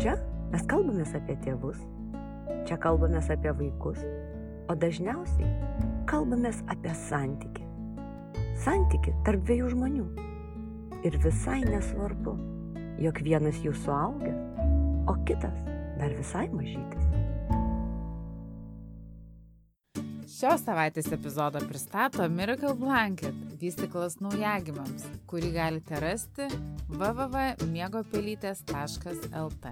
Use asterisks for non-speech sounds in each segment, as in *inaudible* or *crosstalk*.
Čia mes kalbamės apie tėvus, čia kalbamės apie vaikus, o dažniausiai kalbamės apie santyki. Santyki tarp dviejų žmonių. Ir visai nesvarbu, jog vienas jų suaugęs, o kitas dar visai mažytis. Šios savaitės epizodą pristato Miracle Blanket – vystiklas naujagimiams, kurį galite rasti www.miegopelytės.lt.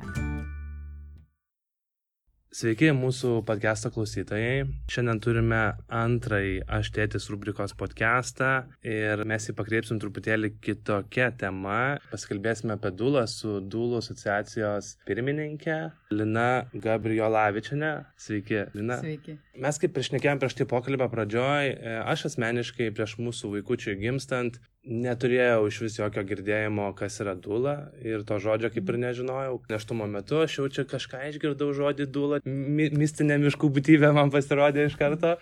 Sveiki mūsų podcast'o klausytojai. Šiandien turime antrąjį Aš tėtis rubrikos podcast'ą ir mes jį pakreipsim truputėlį kitokią temą. Pasikalbėsime apie Dūlą su Dūlų asociacijos pirmininkė Lina Gabriolavičinė. Sveiki, Lina. Sveiki. Mes kaip priešnekėjom prieš tai pokalbio pradžioj, e, aš asmeniškai prieš mūsų vaikučiui gimstant neturėjau iš vis jokio girdėjimo, kas yra dūla ir to žodžio kaip ir nežinojau. Neštumo metu aš jau čia kažką išgirdau žodį dūla, mi mistinė miškų būtybė man pasirodė iš karto.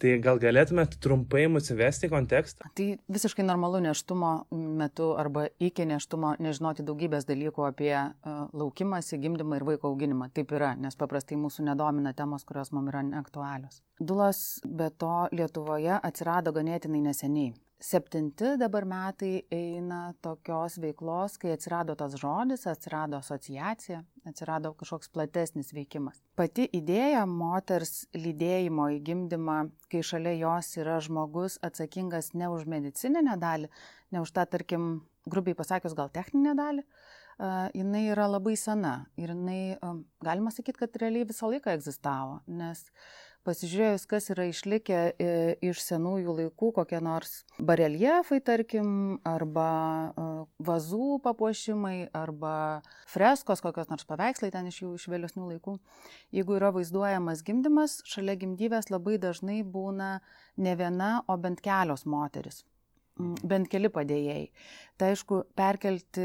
Tai gal galėtumėt trumpai mus įvesti į kontekstą? Tai visiškai normalu neštumo metu arba iki neštumo nežinoti daugybės dalykų apie uh, laukimąsi, gimdymą ir vaiko auginimą. Taip yra, nes paprastai mūsų nedomina temos, kurios mums yra neaktualios. Dulas be to Lietuvoje atsirado ganėtinai neseniai septinti dabar metai eina tokios veiklos, kai atsirado tas žodis, atsirado asociacija, atsirado kažkoks platesnis veikimas. Pati idėja moters lydėjimo į gimdymą, kai šalia jos yra žmogus atsakingas ne už medicininę dalį, ne už tą, tarkim, grubiai pasakius, gal techninę dalį, uh, jinai yra labai sena ir jinai, um, galima sakyti, kad realiai visą laiką egzistavo, nes uh, pasižiūrėjus, kas yra išlikę e, iš senųjų laikų, kokie nors bareljefai, tarkim, arba e, vazų papuošimai, arba freskos, kokios nors paveikslai ten iš jų iš vėlesnių laikų, jeigu yra vaizduojamas gimdymas, šalia gimdyvės labai dažnai būna ne viena, o bent kelios moteris bent keli padėjėjai. Tai aišku, perkelti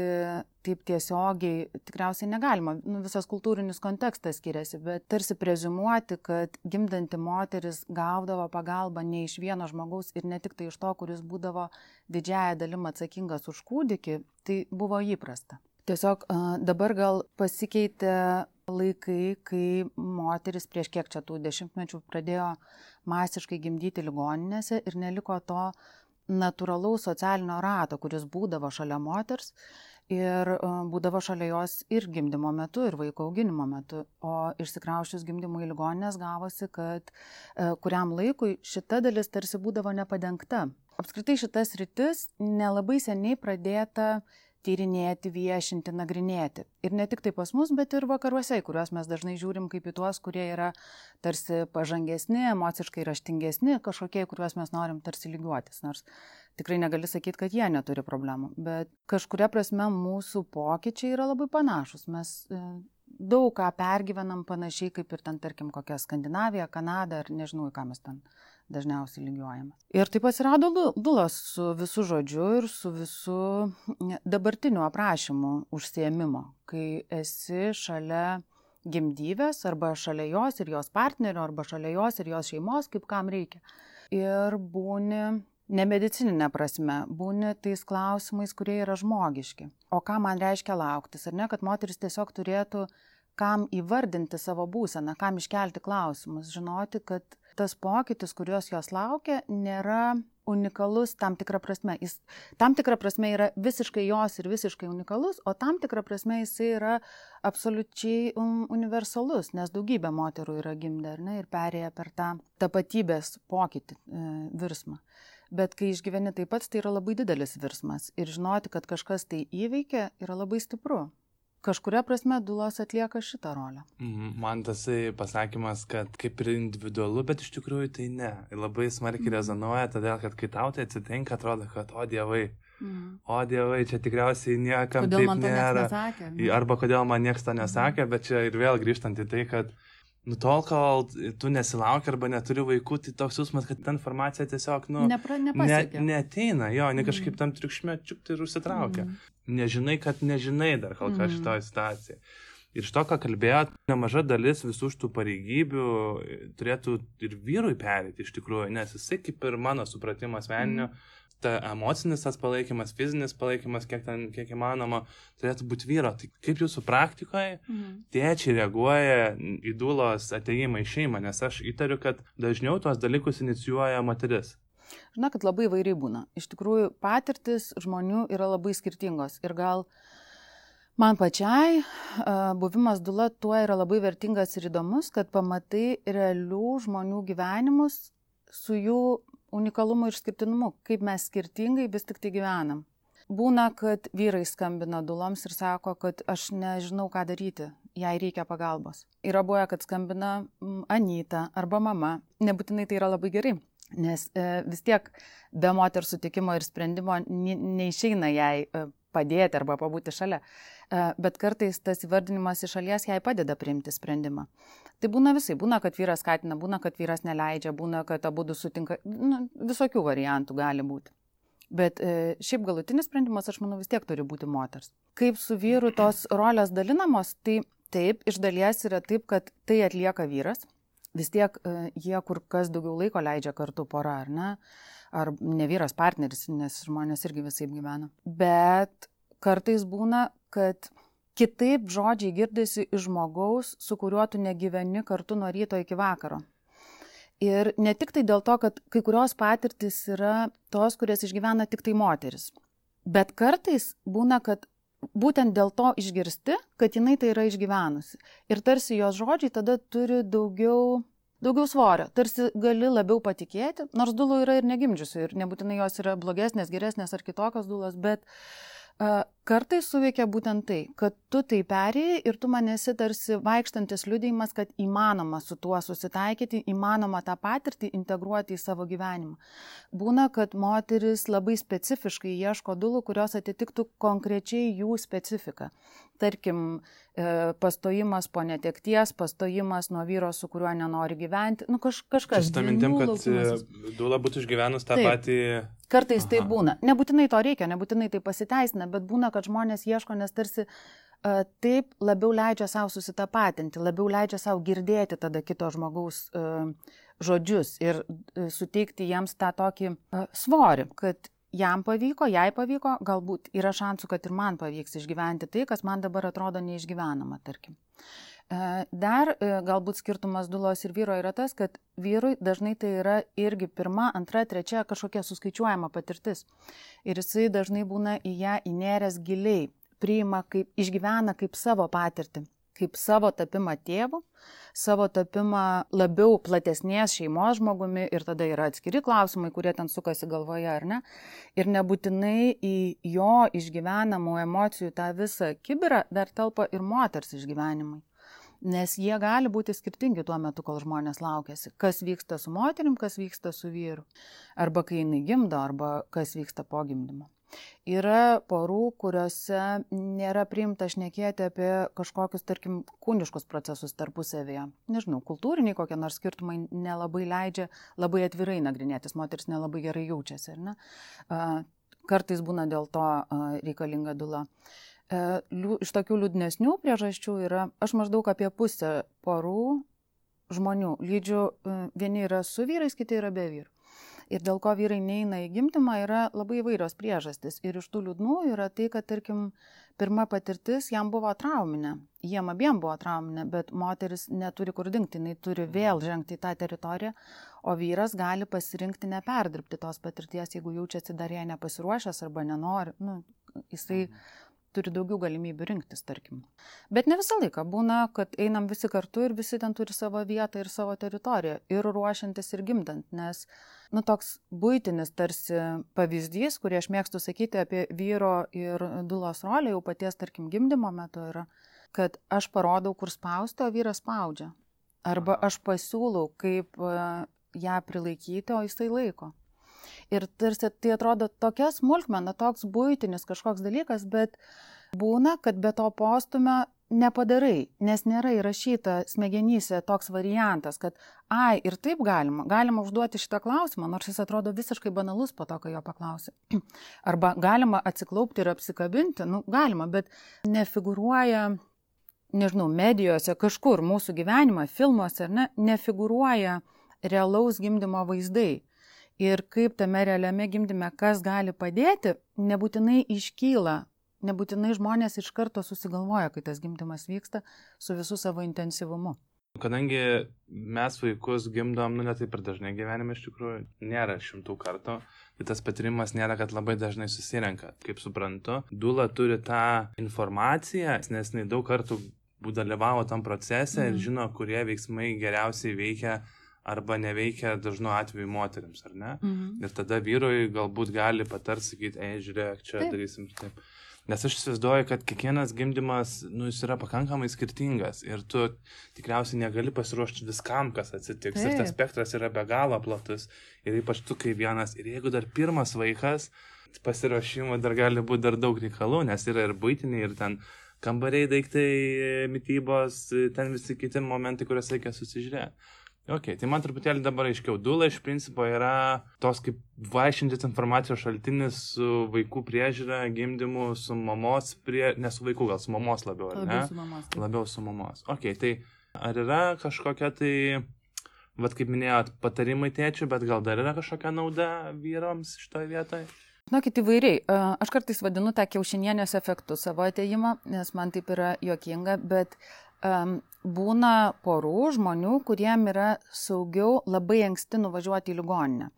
taip tiesiogiai tikriausiai negalima, nu, visas kultūrinis kontekstas skiriasi, bet tarsi prezumuoti, kad gimdanti moteris gaudavo pagalbą ne iš vieno žmogaus ir ne tik tai iš to, kuris būdavo didžiaja dalim atsakingas už kūdikį, tai buvo įprasta. Tiesiog dabar gal pasikeitė laikai, kai moteris prieš kiek čia tų dešimtmečių pradėjo masiškai gimdyti ligoninėse ir neliko to natūralaus socialinio rato, kuris būdavo šalia moters ir e, būdavo šalia jos ir gimdymo metu, ir vaiko auginimo metu. O išsikraušius gimdymų į ligoninės gavosi, kad e, kuriam laikui šita dalis tarsi būdavo nepadengta. Apskritai šitas rytis nelabai seniai pradėta tyrinėti, viešinti, nagrinėti. Ir ne tik tai pas mus, bet ir vakaruose, kuriuos mes dažnai žiūrim kaip į tuos, kurie yra tarsi pažangesni, emociškai raštingesni, kažkokie, kuriuos mes norim tarsi lygiuotis. Nors tikrai negali sakyti, kad jie neturi problemų. Bet kažkuria prasme mūsų pokyčiai yra labai panašus. Mes e, daug ką pergyvenam panašiai kaip ir ten, tarkim, kokia Skandinavija, Kanada ar nežinau, ką mes ten dažniausiai lygiuojamas. Ir taip atsirado dulas su visu žodžiu ir su visu dabartiniu aprašymu užsiemimo, kai esi šalia gimdyvės arba šalia jos ir jos partnerio arba šalia jos ir jos šeimos, kaip kam reikia. Ir būni nemedicininė prasme, būni tais klausimais, kurie yra žmogiški. O ką man reiškia lauktis, ar ne, kad moteris tiesiog turėtų kam įvardinti savo būseną, kam iškelti klausimus, žinoti, kad tas pokytis, kuriuos jos laukia, nėra unikalus tam tikrą prasme. Jis tam tikrą prasme yra visiškai jos ir visiškai unikalus, o tam tikrą prasme jis yra absoliučiai um, universalus, nes daugybė moterų yra gimdę ne, ir perėję per tą tapatybės pokytį, e, virsmą. Bet kai išgyveni taip pat, tai yra labai didelis virsmas. Ir žinoti, kad kažkas tai įveikia, yra labai stipru kažkuria prasme dulos atlieka šitą rolę. Mhm, man tasai pasakymas, kad kaip ir individualu, bet iš tikrųjų tai ne. Labai smarkiai mhm. rezonuoja, todėl kad kai tau tai atsitinka, atrodo, kad o dievai. Mhm. O dievai, čia tikriausiai niekam kodėl taip nėra. Nesakė, ne? Arba kodėl man niekas to nesakė, mhm. bet čia ir vėl grįžtant į tai, kad Nu, tol, kol tu nesilauki arba neturi vaikų, tai toks jausmas, kad ta informacija tiesiog, nu, Nepra, ne, neteina, jo, ne kažkaip tam triukšme čiukti ir užsitraukia. Mm nežinai, kad nežinai dar kol kas mm. šitoje situacijoje. Ir iš to, ką kalbėjot, nemaža dalis visų šitų pareigybių turėtų ir vyrui perėti iš tikrųjų, nes jisai kaip ir mano supratimas asmeninio, mm. Ta emocinis tas palaikymas, fizinis palaikymas, kiek, ten, kiek įmanoma, turėtų būti vyro. Tai kaip jūsų praktikoje mhm. tėčiai reaguoja į dulos ateimą į šeimą, nes aš įtariu, kad dažniau tuos dalykus inicijuoja moteris. Žinau, kad labai vairiai būna. Iš tikrųjų, patirtis žmonių yra labai skirtingos. Ir gal man pačiai buvimas dula tuo yra labai vertingas ir įdomus, kad pamatai realių žmonių gyvenimus su jų unikalumu ir skirtinumu, kaip mes skirtingai vis tik tai gyvenam. Būna, kad vyrai skambina duloms ir sako, kad aš nežinau, ką daryti, jai reikia pagalbos. Yra buvę, kad skambina Anyta arba mama. Nebūtinai tai yra labai gerai, nes e, vis tiek be moterų sutikimo ir sprendimo neišeina jai e, padėti arba pabūti šalia. E, bet kartais tas įvardinimas iš šalies jai padeda priimti sprendimą. Tai būna visai, būna, kad vyras skatina, būna, kad vyras neleidžia, būna, kad abu sutinka, nu, visokių variantų gali būti. Bet e, šiaip galutinis sprendimas, aš manau, vis tiek turi būti moters. Kaip su vyru tos rolės dalinamos, tai taip, iš dalies yra taip, kad tai atlieka vyras. Vis tiek e, jie kur kas daugiau laiko leidžia kartu pora, ar ne? Ar ne vyras partneris, nes žmonės irgi visai gyvena. Bet kartais būna, kad kitaip žodžiai girdisi iš žmogaus, su kuriuo tu negyveni kartu nuo ryto iki vakaro. Ir ne tik tai dėl to, kad kai kurios patirtis yra tos, kurias išgyvena tik tai moteris. Bet kartais būna, kad būtent dėl to išgirsti, kad jinai tai yra išgyvenusi. Ir tarsi jos žodžiai tada turi daugiau, daugiau svorio, tarsi gali labiau patikėti, nors dulų yra ir negimdžiusių, ir nebūtinai jos yra blogesnės, geresnės ar kitokios dulos, bet uh, Kartais suveikia būtent tai, kad tu tai perėjai ir tu man esi tarsi vaikštantis liudėjimas, kad įmanoma su tuo susitaikyti, įmanoma tą patirtį integruoti į savo gyvenimą. Būna, kad moteris labai specifiškai ieško dulų, kurios atitiktų konkrečiai jų specifiką. Tarkim, e, pastojimas po netekties, pastojimas nuo vyro, su kuriuo nenori gyventi, nu kaž, kažkas. Su tą mintim, kad laukimas. dula būtų išgyvenus tą Taip. patį. Kartais Aha. tai būna. Nebūtinai to reikia, nebūtinai tai pasiteisina, bet būna, kad žmonės ieško, nes tarsi taip labiau leidžia savo susitapatinti, labiau leidžia savo girdėti tada kito žmogaus žodžius ir suteikti jiems tą tokį svorį, kad jam pavyko, jai pavyko, galbūt yra šansų, kad ir man pavyks išgyventi tai, kas man dabar atrodo neišgyvenama, tarkim. Dar galbūt skirtumas dulos ir vyro yra tas, kad vyrui dažnai tai yra irgi pirma, antra, trečia kažkokia suskaičiuojama patirtis. Ir jisai dažnai būna į ją įneręs giliai, priima kaip, išgyvena kaip savo patirtį, kaip savo tapimą tėvu, savo tapimą labiau platesnės šeimos žmogumi ir tada yra atskiri klausimai, kurie ten sukasi galvoje ar ne. Ir nebūtinai į jo išgyvenamų emocijų tą visą kibirą dar telpa ir moters išgyvenimai nes jie gali būti skirtingi tuo metu, kol žmonės laukėsi. Kas vyksta su moterim, kas vyksta su vyru. Arba kai jinai gimdo, arba kas vyksta po gimdymo. Yra porų, kuriuose nėra priimta šnekėti apie kažkokius, tarkim, kūniškus procesus tarpusavėje. Nežinau, kultūriniai kokie nors skirtumai nelabai leidžia labai atvirai nagrinėtis, moteris nelabai gerai jaučiasi, ar ne? Kartais būna dėl to reikalinga dula. E, iš tokių liūdnesnių priežasčių yra, aš maždaug apie pusę porų žmonių lydžiu, e, vieni yra su vyrais, kiti yra be vyrų. Ir dėl ko vyrai neina į gimdymą yra labai įvairios priežastys. Ir iš tų liūdnų yra tai, kad, tarkim, pirma patirtis jam buvo trauminė. Jiem abiem buvo trauminė, bet moteris neturi kur dingti, jinai turi vėl žengti į tą teritoriją, o vyras gali pasirinkti neperdirbti tos patirties, jeigu jaučiasi dar ją nepasiruošęs arba nenori. Nu, jisai mhm turi daugiau galimybių rinktis, tarkim. Bet ne visą laiką būna, kad einam visi kartu ir visi ten turi savo vietą ir savo teritoriją, ir ruošiantis, ir gimdant, nes, nu, toks būtinis tarsi pavyzdys, kurį aš mėgstu sakyti apie vyro ir dulos rolę jau paties, tarkim, gimdymo metu yra, kad aš parodau, kur spausti, o vyras spaudžia. Arba aš pasiūlau, kaip e, ją prilaikyti, o jisai laiko. Ir tarsi tai atrodo tokia smulkmena, toks būtinis kažkoks dalykas, bet būna, kad be to postumio nepadarai, nes nėra įrašyta smegenyse toks variantas, kad, ai, ir taip galima, galima užduoti šitą klausimą, nors jis atrodo visiškai banalus po to, kai jo paklausė. *clears throat* Arba galima atsiklaupti ir apsikabinti, nu, galima, bet nefiguruoja, nežinau, medijose, kažkur mūsų gyvenime, filmuose, ne, nefiguruoja realaus gimdymo vaizdai. Ir kaip tame realiame gimdyme, kas gali padėti, nebūtinai iškyla, nebūtinai žmonės iš karto susigalvoja, kai tas gimdymas vyksta su visų savo intensyvumu. Kadangi mes vaikus gimdom, nu net taip ir dažnai gyvenime iš tikrųjų nėra šimtų kartų, tai tas patyrimas nėra, kad labai dažnai susirenka. Kaip suprantu, Dula turi tą informaciją, nes jinai daug kartų dalyvavo tam procese mm. ir mhm. žino, kurie veiksmai geriausiai veikia arba neveikia dažnu atveju moteriams, ar ne? -hmm. Ir tada vyrui galbūt gali patart sakyti, ei, žiūrėk, čia taip. darysim taip. Nes aš įsivaizduoju, kad kiekvienas gimdymas, nu, jis yra pakankamai skirtingas ir tu tikriausiai negali pasiruošti viskam, kas atsitiks. Taip. Ir tas spektras yra be galo platus. Ir ypač tu kaip vienas. Ir jeigu dar pirmas vaikas, pasiruošimo dar gali būti dar daug reikalų, nes yra ir būtiniai, ir ten kambariai, daiktai, mytybos, ten visi kiti momentai, kuriuos reikia susižiūrėti. Ok, tai man truputėlį dabar aiškiau. Dula iš principo yra tos kaip vaišintis informacijos šaltinis su vaikų priežiūra, gimdymu, su mamos, prie... ne su vaikų, gal su mamos labiau, ar labiau ne? Su mamos, taip. labiau su mamos. Ok, tai ar yra kažkokia tai, vad kaip minėjot, patarimai tėčiui, bet gal dar yra kažkokia nauda vyrams šitoje vietoje? Žinokit, įvairiai. Aš kartais vadinu tą kiaušinienės efektu savo ateimą, nes man taip yra juokinga, bet um, būna porų žmonių, kuriem yra saugiau labai anksti nuvažiuoti į ligoninę.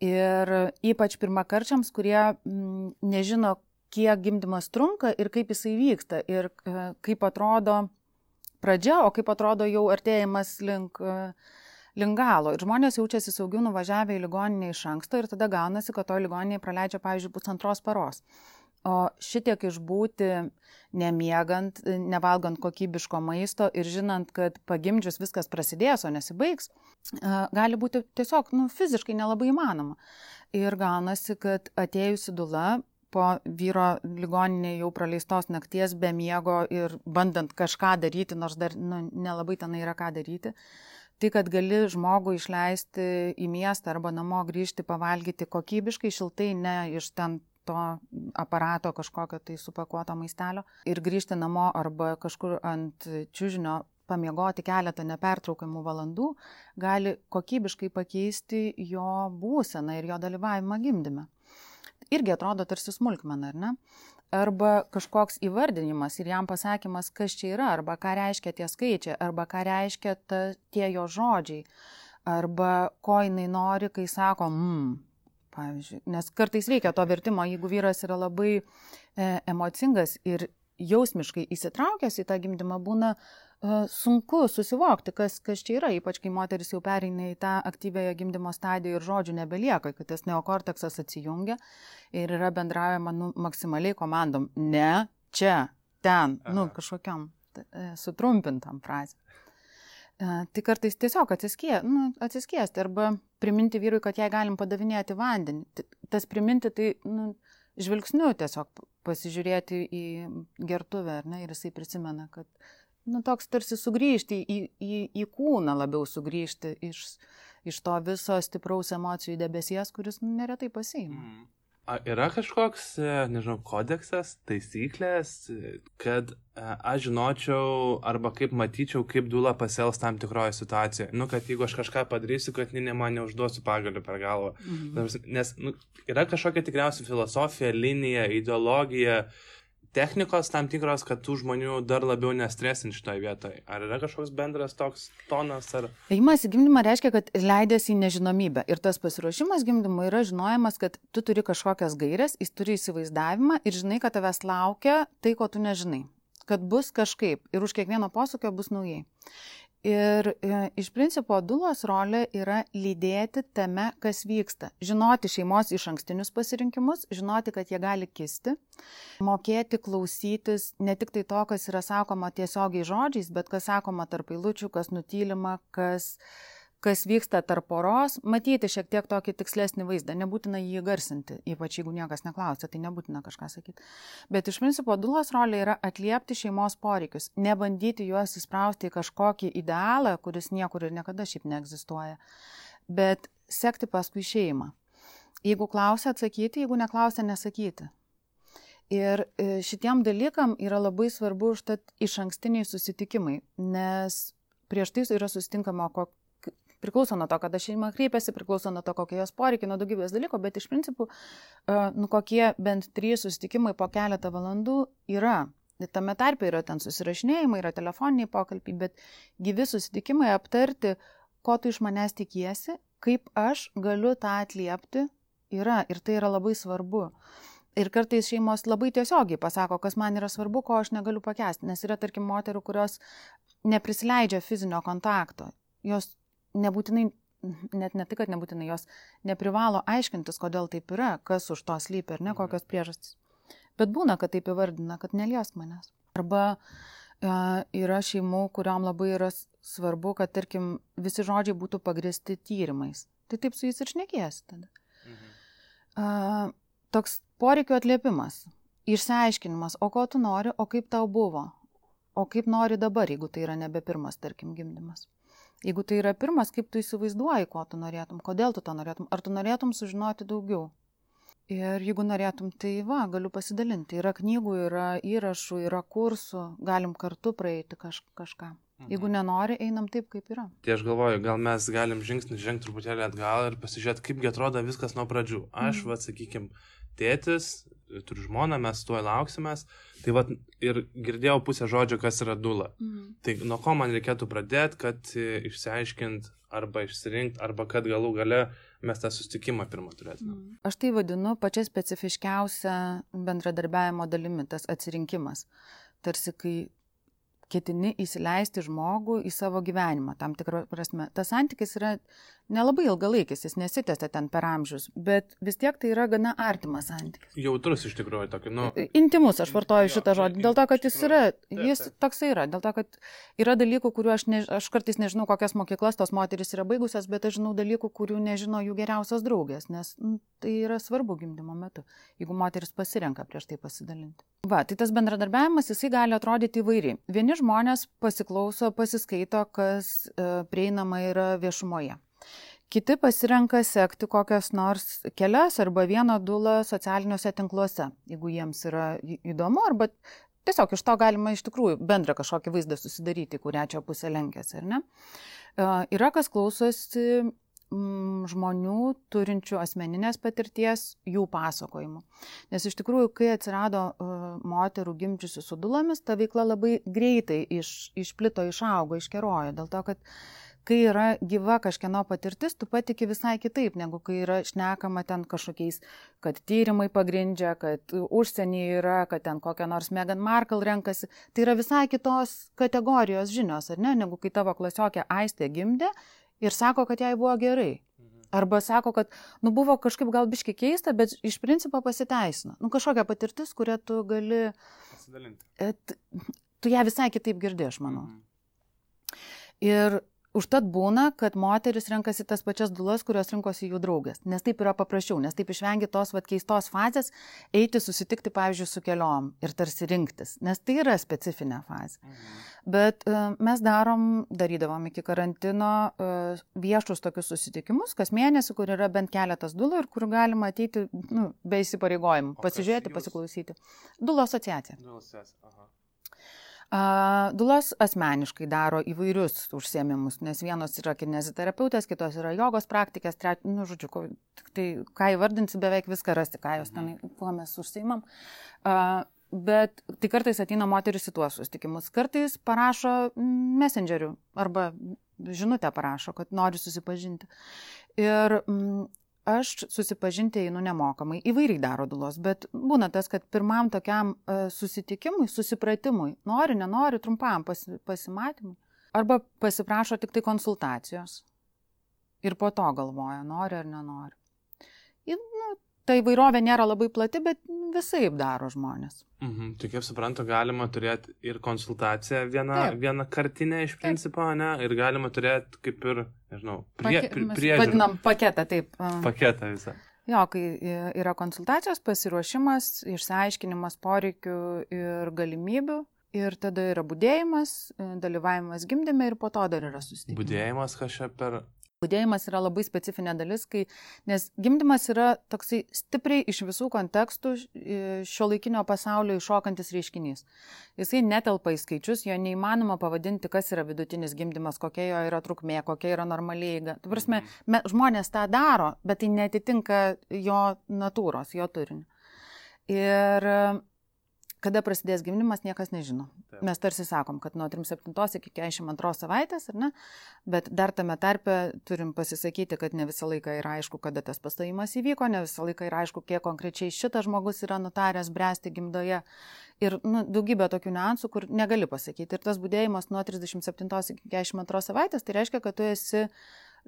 Ir ypač pirmakarčiams, kurie mm, nežino, kiek gimdymas trunka ir kaip jisai vyksta ir e, kaip atrodo pradžia, o kaip atrodo jau artėjimas link, e, link galo. Ir žmonės jaučiasi saugiau nuvažiavę į ligoninę iš anksto ir tada gaunasi, kad to ligoninėje praleidžia, pavyzdžiui, pusantros paros. O šitiek išbūti nemiegant, nevalgant kokybiško maisto ir žinant, kad pagimdžius viskas prasidės, o nesibaigs, gali būti tiesiog nu, fiziškai nelabai įmanoma. Ir gaunasi, kad atėjusi dula po vyro ligoninė jau praleistos nakties be miego ir bandant kažką daryti, nors dar nu, nelabai ten yra ką daryti, tai kad gali žmogų išleisti į miestą arba namo grįžti pavalgyti kokybiškai, šiltai, ne iš ten to aparato kažkokio tai supakuoto maistelio ir grįžti namo arba kažkur ant čiūžinio pamiegoti keletą nepertraukiamų valandų gali kokybiškai pakeisti jo būseną ir jo dalyvavimą gimdyme. Irgi atrodo tarsi smulkmena, ar ne? Arba kažkoks įvardinimas ir jam pasakymas, kas čia yra, arba ką reiškia tie skaičiai, arba ką reiškia ta, tie jo žodžiai, arba ko jinai nori, kai sako, mmm, pavyzdžiui. Nes kartais reikia to vertimo, jeigu vyras yra labai e, emocingas ir jausmiškai įsitraukęs į tą gimdymą, būna e, sunku susivokti, kas, kas čia yra, ypač kai moteris jau pereina į tą aktyvėją gimdymo stadiją ir žodžių nebelieka, kad tas neokorteksas atsijungia ir yra bendraujama nu, maksimaliai komandom. Ne, čia, ten, nu, Aha. nu, kažkokiam e, sutrumpintam frazėm. Tai kartais tiesiog atsiskie, nu, atsiskiesti arba priminti vyrui, kad jai galim padavinėti vandenį. Tas priminti tai nu, žvilgsniu tiesiog pasižiūrėti į gertuvę, ar ne, ir jisai prisimena, kad nu, toks tarsi sugrįžti į, į, į kūną labiau sugrįžti iš, iš to viso stipraus emocijų debesies, kuris nu, neretai pasiima. Mm. Yra kažkoks, e, nežinau, kodeksas, taisyklės, kad e, aš žinočiau arba kaip matyčiau, kaip dula pasiels tam tikroje situacijoje. Nu, kad jeigu aš kažką padarysiu, kad ne man neužduosiu pagalių per galvą. Mhm. Nes nu, yra kažkokia tikriausiai filosofija, linija, ideologija, uh, technikos tam tikros, kad tų žmonių dar labiau nestresint šitoje vietoje? Ar yra kažkoks bendras toks tonas? Ar... Ėjimas į gimdymą reiškia, kad leidėsi į nežinomybę. Ir tas pasiruošimas gimdymui yra žinojimas, kad tu turi kažkokias gairias, jis turi įsivaizdavimą ir žinai, kad tavęs laukia tai, ko tu nežinai. Kad bus kažkaip ir už kiekvieno posūkio bus naujai. Ir e, iš principo dulos rolė yra lydėti tame, kas vyksta. Žinoti šeimos iš ankstinius pasirinkimus, žinoti, kad jie gali kisti, mokėti klausytis ne tik tai to, kas yra sakoma tiesiogiai žodžiais, bet kas sakoma tarp eilučių, kas nutylima, kas kas vyksta tarp poros, matyti šiek tiek tokį tikslesnį vaizdą, nebūtina jį garsinti, ypač jeigu niekas neklausia, tai nebūtina kažką sakyti. Bet iš principo dulos rolė yra atliepti šeimos poreikius, nebandyti juos įsprausti į kažkokį idealą, kuris niekur ir niekada šiaip neegzistuoja, bet sekti paskui šeimą. Jeigu klausia, atsakyti, jeigu neklausia, nesakyti. Ir e, šitiem dalykam yra labai svarbu užtat iš ankstiniai susitikimai, nes prieš tai yra susitinkama Priklauso nuo to, kada šeima kreipiasi, priklauso nuo to, kokie jos poreikiai, nuo daugybės dalykų, bet iš principų, nu kokie bent trys susitikimai po keletą valandų yra. Tame tarpe yra ten susirašinėjimai, yra telefoniniai pokalbiai, bet gyvi susitikimai aptarti, ko tu iš manęs tikiesi, kaip aš galiu tą atliepti, yra ir tai yra labai svarbu. Ir kartais šeimos labai tiesiogiai pasako, kas man yra svarbu, ko aš negaliu pakęsti. Nes yra, tarkim, moterų, kurios neprisileidžia fizinio kontakto. Jos nebūtinai, net ne tai, kad nebūtinai, jos neprivalo aiškintis, kodėl taip yra, kas už to slypi ir ne mhm. kokios priežastys. Bet būna, kad taip įvardina, kad neliesk manęs. Arba e, yra šeimų, kuriuom labai yra svarbu, kad, tarkim, visi žodžiai būtų pagristi tyrimais. Tai taip su jais ir šnekėsi tada. Mhm. Uh, toks poreikio atliepimas, išsiaiškinimas, o ko tu nori, o kaip tau buvo, o kaip nori dabar, jeigu tai yra nebe pirmas, tarkim, gimdymas. Jeigu tai yra pirmas, kaip tu įsivaizduoji, ko tu norėtum, kodėl tu to norėtum, ar tu norėtum sužinoti daugiau. Ir jeigu norėtum, tai va, galiu pasidalinti. Yra knygų, yra įrašų, yra kursų, galim kartu praeiti kaž, kažką. Jeigu mhm. nenori, einam taip, kaip yra. Tai aš galvoju, gal mes galim žingsnį žengti truputėlį atgal ir pasižiūrėti, kaipgi atrodo viskas nuo pradžių. Aš, mm. va, sakykim, tėtis, turiu žmoną, mes tuoj lauksimės. Tai va ir girdėjau pusę žodžio, kas yra dula. Mm. Tai nuo ko man reikėtų pradėti, kad išsiaiškint arba išsirinkti, arba kad galų gale mes tą sustikimą pirmą turėtume. Mm. Aš tai vadinu pačia specifiškiausia bendradarbiavimo dalimi, tas atsirinkimas. Tarsi, kai ketini įsileisti žmogų į savo gyvenimą, tam tikrą prasme. Tas santykis yra nelabai ilgalaikis, jis nesitęsia ten per amžius, bet vis tiek tai yra gana artimas santykis. Jautrus iš tikrųjų tokį, nu. Intimus, aš vartoju jo, šitą žodį, dėl to, kad jis yra, jis toksai yra, dėl to, kad yra dalykų, kuriuo aš, ne, aš kartais nežinau, kokias mokyklas tos moteris yra baigusios, bet aš žinau dalykų, kurių nežino jų geriausios draugės, nes nu, tai yra svarbu gimdymo metu, jeigu moteris pasirenka prieš tai pasidalinti. Va, tai tas bendradarbiavimas, jisai gali atrodyti įvairiai. Vieni žmonės pasiklauso, pasiskaito, kas e, prieinama yra viešumoje. Kiti pasirenka sekti kokias nors kelias arba vieną dulą socialiniuose tinkluose, jeigu jiems yra įdomu, arba tiesiog iš to galima iš tikrųjų bendrą kažkokį vaizdą susidaryti, kurią čia pusę lenkėsi, ar ne? Yra kas klausosi mm, žmonių turinčių asmeninės patirties, jų pasakojimų. Nes iš tikrųjų, kai atsirado moterų gimdžiusių su dulomis, ta veikla labai greitai iš, išplito, išaugo, iškerojo. Dėl to, kad kai yra gyva kažkieno patirtis, tu patiki visai kitaip, negu kai yra šnekama ten kažkokiais, kad tyrimai pagrindžia, kad užsienį yra, kad ten kokią nors Megan Markle renkasi. Tai yra visai kitos kategorijos žinios, ar ne, negu kai tavo klasiokė Aistė gimdė ir sako, kad jai buvo gerai. Mhm. Arba sako, kad, nu, buvo kažkaip gal biški keista, bet iš principo pasiteisino. Nu, kažkokia patirtis, kurią tu gali... Pasidalinti. Et, tu ją visai kitaip girdė, aš manau. Mhm. Ir Užtat būna, kad moteris renkasi tas pačias dulas, kurios rinkosi jų draugės, nes taip yra paprasčiau, nes taip išvengi tos vat, keistos fazės eiti susitikti, pavyzdžiui, su keliom ir tarsi rinktis, nes tai yra specifinė fazė. Mhm. Bet uh, mes darom, darydavom iki karantino uh, viešus tokius susitikimus, kas mėnesį, kur yra bent keletas dulų ir kur galima ateiti nu, be įsipareigojimų, pasižiūrėti, pasiklausyti. Dulo asociacija. Dulo asociacija, aha. Dulos asmeniškai daro įvairius užsiemimus, nes vienos yra kineziterapeutės, kitos yra jogos praktikės, tre, nu, žodžiu, tai ką įvardinsi, beveik viską rasti, ką jos ten, kuo mes užsiimam. Bet tai kartais ateina moteris į tuos susitikimus, kartais parašo messengerių arba žinutę parašo, kad nori susipažinti. Ir mm, aš susipažinti einu nemokamai, įvairiai daro dulos, bet būna tas, kad pirmam tokiam uh, susitikimui, susipratimui, nori, nenori, trumpam pasi, pasimatymui, arba pasiprašo tik tai konsultacijos. Ir po to galvoja, nori ar nenori. Ir, nu, ta įvairovė nėra labai plati, bet visai daro žmonės. Mhm. Tai kaip suprantu, galima turėti ir konsultaciją vieną, Taip. vieną kartinę iš principo, taip. ne? Ir galima turėti kaip ir, nežinau, prie, prie, priežiūrą. Vadinam paketą, taip. Paketą visą. Jo, kai yra konsultacijos, pasiruošimas, išsiaiškinimas poreikių ir galimybių. Ir tada yra būdėjimas, dalyvavimas gimdyme ir po to dar yra susitikimas. Būdėjimas kažkaip per Budėjimas yra labai specifinė dalis, kai, nes gimdymas yra toksai stipriai iš visų kontekstų šio laikinio pasaulio iššokantis reiškinys. Jisai netelpa į skaičius, jo neįmanoma pavadinti, kas yra vidutinis gimdymas, kokia jo yra trukmė, kokia yra normaliai eiga. Prasme, Mhm. me, žmonės tą daro, bet tai netitinka jo natūros, jo turinio. Ir kada prasidės gimdymas, niekas nežino. Taip. Mes tarsi sakom, kad nuo 37 iki 42 savaitės, ar ne? Bet dar tame tarpe turim pasisakyti, kad ne visą laiką yra aišku, kada tas pastojimas įvyko, ne visą laiką yra aišku, kiek konkrečiai šitas žmogus yra nutaręs bręsti gimdoje. Ir nu, daugybė tokių niuansų, kur negali pasakyti. Ir tas būdėjimas nuo 37 iki 42 savaitės, tai reiškia, kad tu esi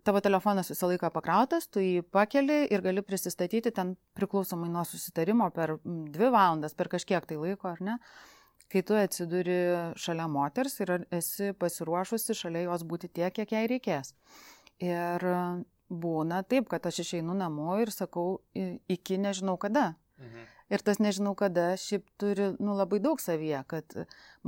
tavo telefonas visą laiką pakrautas, tu jį pakeli ir gali prisistatyti ten priklausomai nuo susitarimo per dvi valandas, per kažkiek tai laiko, ar ne, kai tu atsiduri šalia moters ir esi pasiruošusi šalia jos būti tiek, kiek jai reikės. Ir būna taip, kad aš išeinu namo ir sakau iki nežinau kada. Mhm. Ir tas nežinau kada šiaip turi nu, labai daug savyje, kad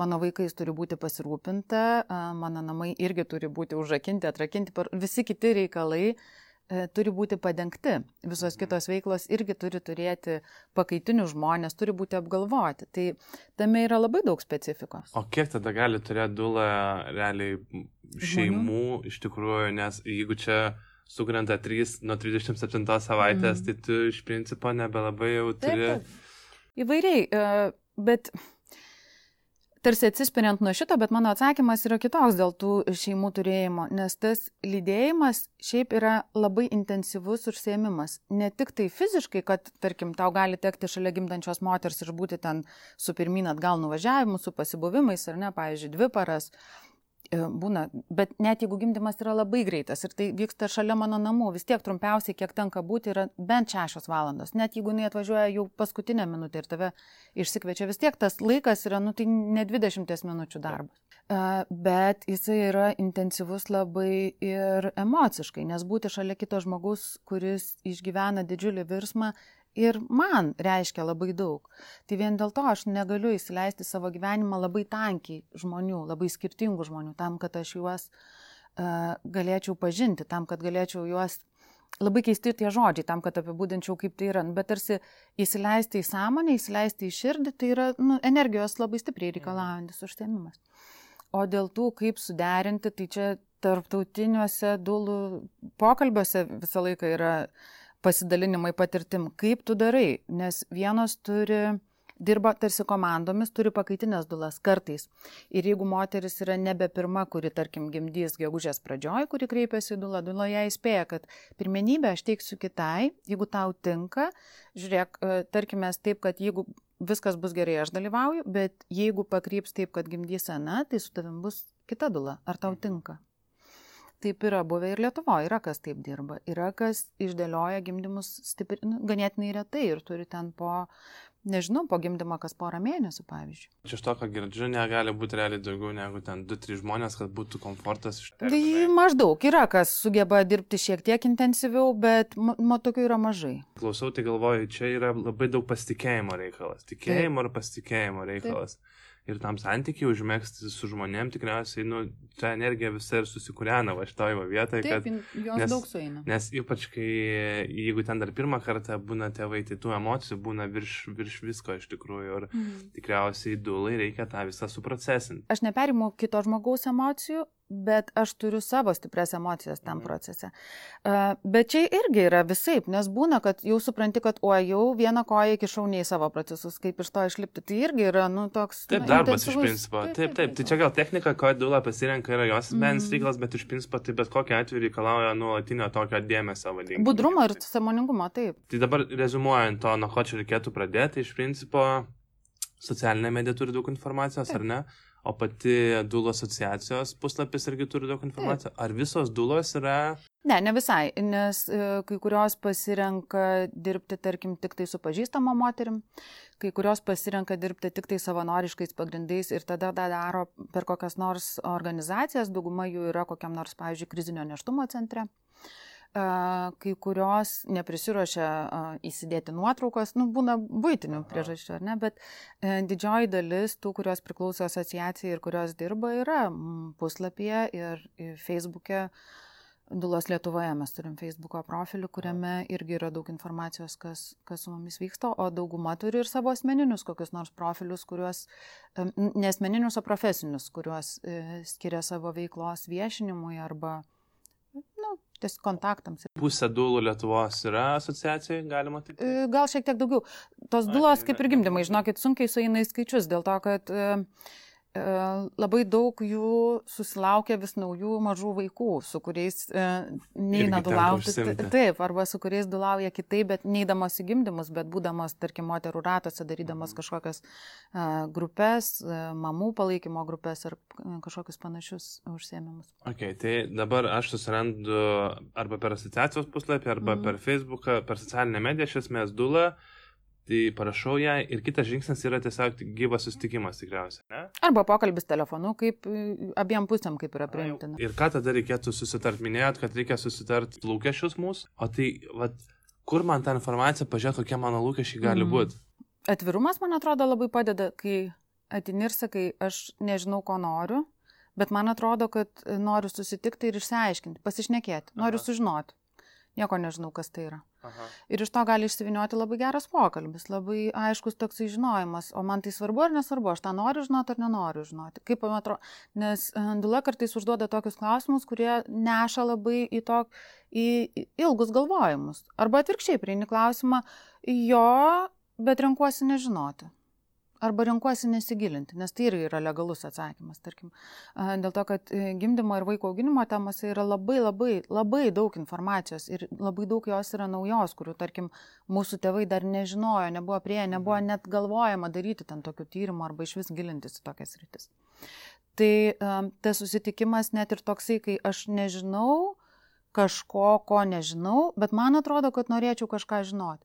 mano vaikais turi būti pasirūpinta, a, mano namai irgi turi būti užrakinti, atrakinti, visi kiti reikalai e, turi būti padengti. Visos kitos veiklos irgi turi turėti pakaitinius žmonės, turi būti apgalvoti. Tai tame yra labai daug specifikos. O kiek tada gali turėti dulą realiai šeimų iš tikrųjų, nes jeigu čia sukrenta 3 nuo 37 savaitės, Mhm. tai tu iš principo nebelabai jau turi... Įvairiai, e, bet tarsi atsispiriant nuo šito, bet mano atsakymas yra kitoks dėl tų šeimų turėjimo, nes tas lydėjimas šiaip yra labai intensyvus užsiemimas. Ne tik tai fiziškai, kad, tarkim, tau gali tekti šalia gimdančios moters ir būti ten su pirmin atgal nuvažiavimu, su pasibuvimais, ar ne, pavyzdžiui, dvi paras. E, Būna, bet net jeigu gimdymas yra labai greitas ir tai vyksta šalia mano namų, vis tiek trumpiausiai, kiek tenka būti, yra bent šešios valandos. Net jeigu jinai atvažiuoja jau paskutinę minutę ir tave išsikviečia, vis tiek tas laikas yra, nu tai ne 20 minučių darbas. E, Bet jisai yra intensyvus labai ir emociškai, nes būti šalia kito žmogus, kuris išgyvena didžiulį virsmą, ir man reiškia labai daug. Tai vien dėl to aš negaliu įsileisti savo gyvenimą labai tankiai žmonių, labai skirtingų žmonių, tam, kad aš juos uh, galėčiau pažinti, tam, kad galėčiau juos labai keisti tie žodžiai, tam, kad apibūdinčiau, kaip tai yra. Nu, Bet tarsi įsileisti į sąmonę, įsileisti į širdį, tai yra nu, energijos labai stipriai reikalaujantis užsiemimas. O dėl tų, kaip suderinti, tai čia tarptautiniuose dulų pokalbiuose visą laiką yra pasidalinimai patirtim, kaip tu darai, nes vienos turi, dirba tarsi komandomis, turi pakaitinės dulas kartais. Ir jeigu moteris yra nebe pirma, kuri, tarkim, gimdys gegužės pradžioj, kuri kreipiasi į dulą, dula ją įspėja, kad pirmenybę aš teiksiu kitai, jeigu tau tinka, žiūrėk, e, tarkime, taip, kad jeigu viskas bus gerai, aš dalyvauju, bet jeigu pakryps taip, kad gimdys ana, tai su tavim bus kita dula. Ar tau tinka? Taip yra buvę ir Lietuvoje, yra kas taip dirba, yra kas išdėlioja gimdymus stipri, nu, ganėtinai retai ir turi ten po, nežinau, po gimdymo kas porą mėnesių, pavyzdžiui. Čia iš to, ką girdžiu, negali būti realiai daugiau negu ten 2-3 žmonės, kad būtų komfortas iš Tai maždaug yra kas sugeba dirbti šiek tiek intensyviau, bet ma, ma tokių yra mažai. Klausau, tai galvoju, čia yra labai daug pasitikėjimo reikalas. Tikėjimo ir pasitikėjimo reikalas. Taip. Ir tam santykiai užmėgsti su žmonėm tikriausiai, nu, ta energija visa ir susikūrena va šitoje vietoje, kad... jos nes- daug sueina. Nes ypač kai, jeigu ten dar pirmą kartą būna tėvai, tai tų emocijų būna virš, virš visko iš tikrųjų. Ir Mhm. tikriausiai dulai reikia tą visą suprocesinti. Aš neperimu kito žmogaus emocijų, bet aš turiu savo stipres emocijas tam Mhm. procese. Bet čia irgi yra visaip, nes būna, kad jau supranti, kad o jau vieną koją įkišau ne į savo procesus, kaip iš to išlipti. Tai irgi yra, nu, toks... Taip, nu, darbas iš principo. Taip, taip. Tai čia gal technika, ko dula pasirenka, yra jos asmeninis Mhm. reikalas, bet iš principo tai bet kokiu atveju reikalauja nuolatinio tokio dėmesio vadinti. Budrumo ir samoningumo, taip. Tai dabar rezumuojant to, nuo ko čia reikėtų pradėti, iš principo socialinė medija turi daug informacijos, Taip. ar ne? O pati dulų asociacijos puslapis irgi turi daug informacijos. Ar visos dulos yra... Ne, ne visai, nes e, kai kurios pasirenka dirbti, tarkim, tik tai su pažįstama moterim, kai kurios pasirenka dirbti tik tai savanoriškais pagrindais ir tada tą daro per kokias nors organizacijas, dauguma jų yra kokiam nors, pavyzdžiui, krizinio neštumo centre. Kai kurios neprisiuošia a, įsidėti nuotraukos, nu, būna būtinių priežasčių, ar ne, bet e, didžioji dalis tų, kurios priklauso asociacijai ir kurios dirba, yra mm, puslapyje ir Facebook'e. Dulos Lietuvoje mes turim Facebook'o profilį, kuriame irgi yra daug informacijos, kas, kas su mumis vyksta, o dauguma turi ir savo asmeninius kokius nors profilius, kuriuos, ne asmeninius, o profesinius, kuriuos e, skiria savo veiklos viešinimui arba, nu, tiesiog kontaktams. Pusė dulų Lietuvos yra asociacijai, galima tik. E, gal šiek tiek daugiau. Tos dulos kaip ir gimdymai, žinokit, sunkiai sueina į skaičius, dėl to, kad uh, labai daug jų susilaukia vis naujų mažų vaikų, su kuriais e, neina dulauti. Taip, arba su kuriais dulauja kitaip, bet neįdamos į gimdymus, bet būdamos, tarkim, moterų ratose, darydamos mhm. kažkokias e, grupės, e, mamų palaikymo grupės ar e, kažkokius panašius užsiemimus. Ok, tai dabar aš susirandu arba per asociacijos puslapį, arba mm. per Facebooką, per socialinę mediją, iš esmės dulą. Tai parašau ją ir kitas žingsnis yra tiesiog gyvas susitikimas tikriausiai, ne? Arba pokalbis telefonu, kaip abiem pusėm kaip yra priimtina. Ir ką tada reikėtų susitart? Minėjot, kad reikia susitart lūkesčius mūsų, o tai, vat, kur man tą informaciją pažiūrėti, kokie mano lūkesčiai gali mm. būti? Atvirumas, man atrodo, labai padeda, kai atini ir sakai, aš nežinau, ko noriu, bet man atrodo, kad noriu susitikti ir išsiaiškinti, pasišnekėti, noriu Aha. sužinoti. Nieko nežinau, kas tai yra. Aha. Ir iš to gali išsivinioti labai geras pokalbis, labai aiškus toksai žinojimas, o man tai svarbu ar nesvarbu, aš tą noriu žinoti ar nenoriu žinoti. Kaip man atrodo, nes e, Dula kartais užduoda tokius klausimus, kurie neša labai į, tok, į ilgus galvojimus. Arba atvirkščiai prieini klausimą, jo, bet renkuosi nežinoti arba renkuosi nesigilinti, nes tai irgi yra legalus atsakymas, tarkim. Dėl to, kad e, gimdymo ir vaiko auginimo temose yra labai labai, labai daug informacijos ir labai daug jos yra naujos, kurių, tarkim, mūsų tėvai dar nežinojo, nebuvo prie, nebuvo mhm. net galvojama daryti ten tokių tyrimų arba iš vis gilintis į tokias rytis. Tai tas susitikimas net ir toksai, kai aš nežinau, kažko, ko nežinau, bet man atrodo, kad norėčiau kažką žinoti.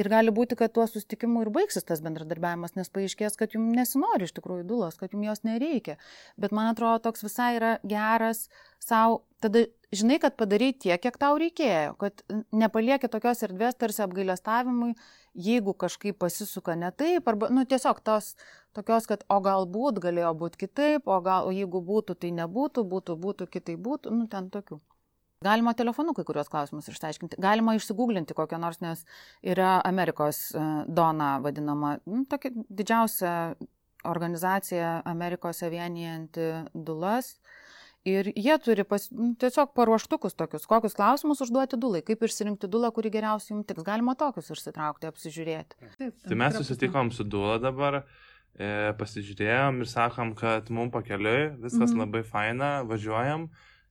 Ir gali būti, kad tuo susitikimu ir baigsis tas bendradarbiavimas, nes paaiškės, kad jums nesinori iš tikrųjų dulos, kad jums jos nereikia. Bet man atrodo, toks visai yra geras savo, tada žinai, kad padarai tiek, kiek tau reikėjo, kad nepalieki tokios erdvės tarsi apgailestavimui, jeigu kažkaip pasisuka ne taip, arba, nu, tiesiog tos tokios, kad o galbūt galėjo būti kitaip, o gal, o jeigu būtų, tai nebūtų, būtų, būtų, kitaip būtų, nu, ten tokių. Galima telefonu kai kurios klausimus išsiaiškinti, galima išsigūglinti kokią nors, nes yra Amerikos e, Dona vadinama, nu, tokia didžiausia organizacija Amerikose vienijanti dulas. Ir jie turi pas, nu, tiesiog paruoštukus tokius, kokius klausimus užduoti dulai, kaip išsirinkti dulą, kuri geriausiai jums tiks. Galima tokius išsitraukti, apsižiūrėti. Taip, tai mes susitikom su dula dabar, e, pasižiūrėjom ir sakom, kad mums pakeliui, viskas mm -hmm. labai faina, važiuojam.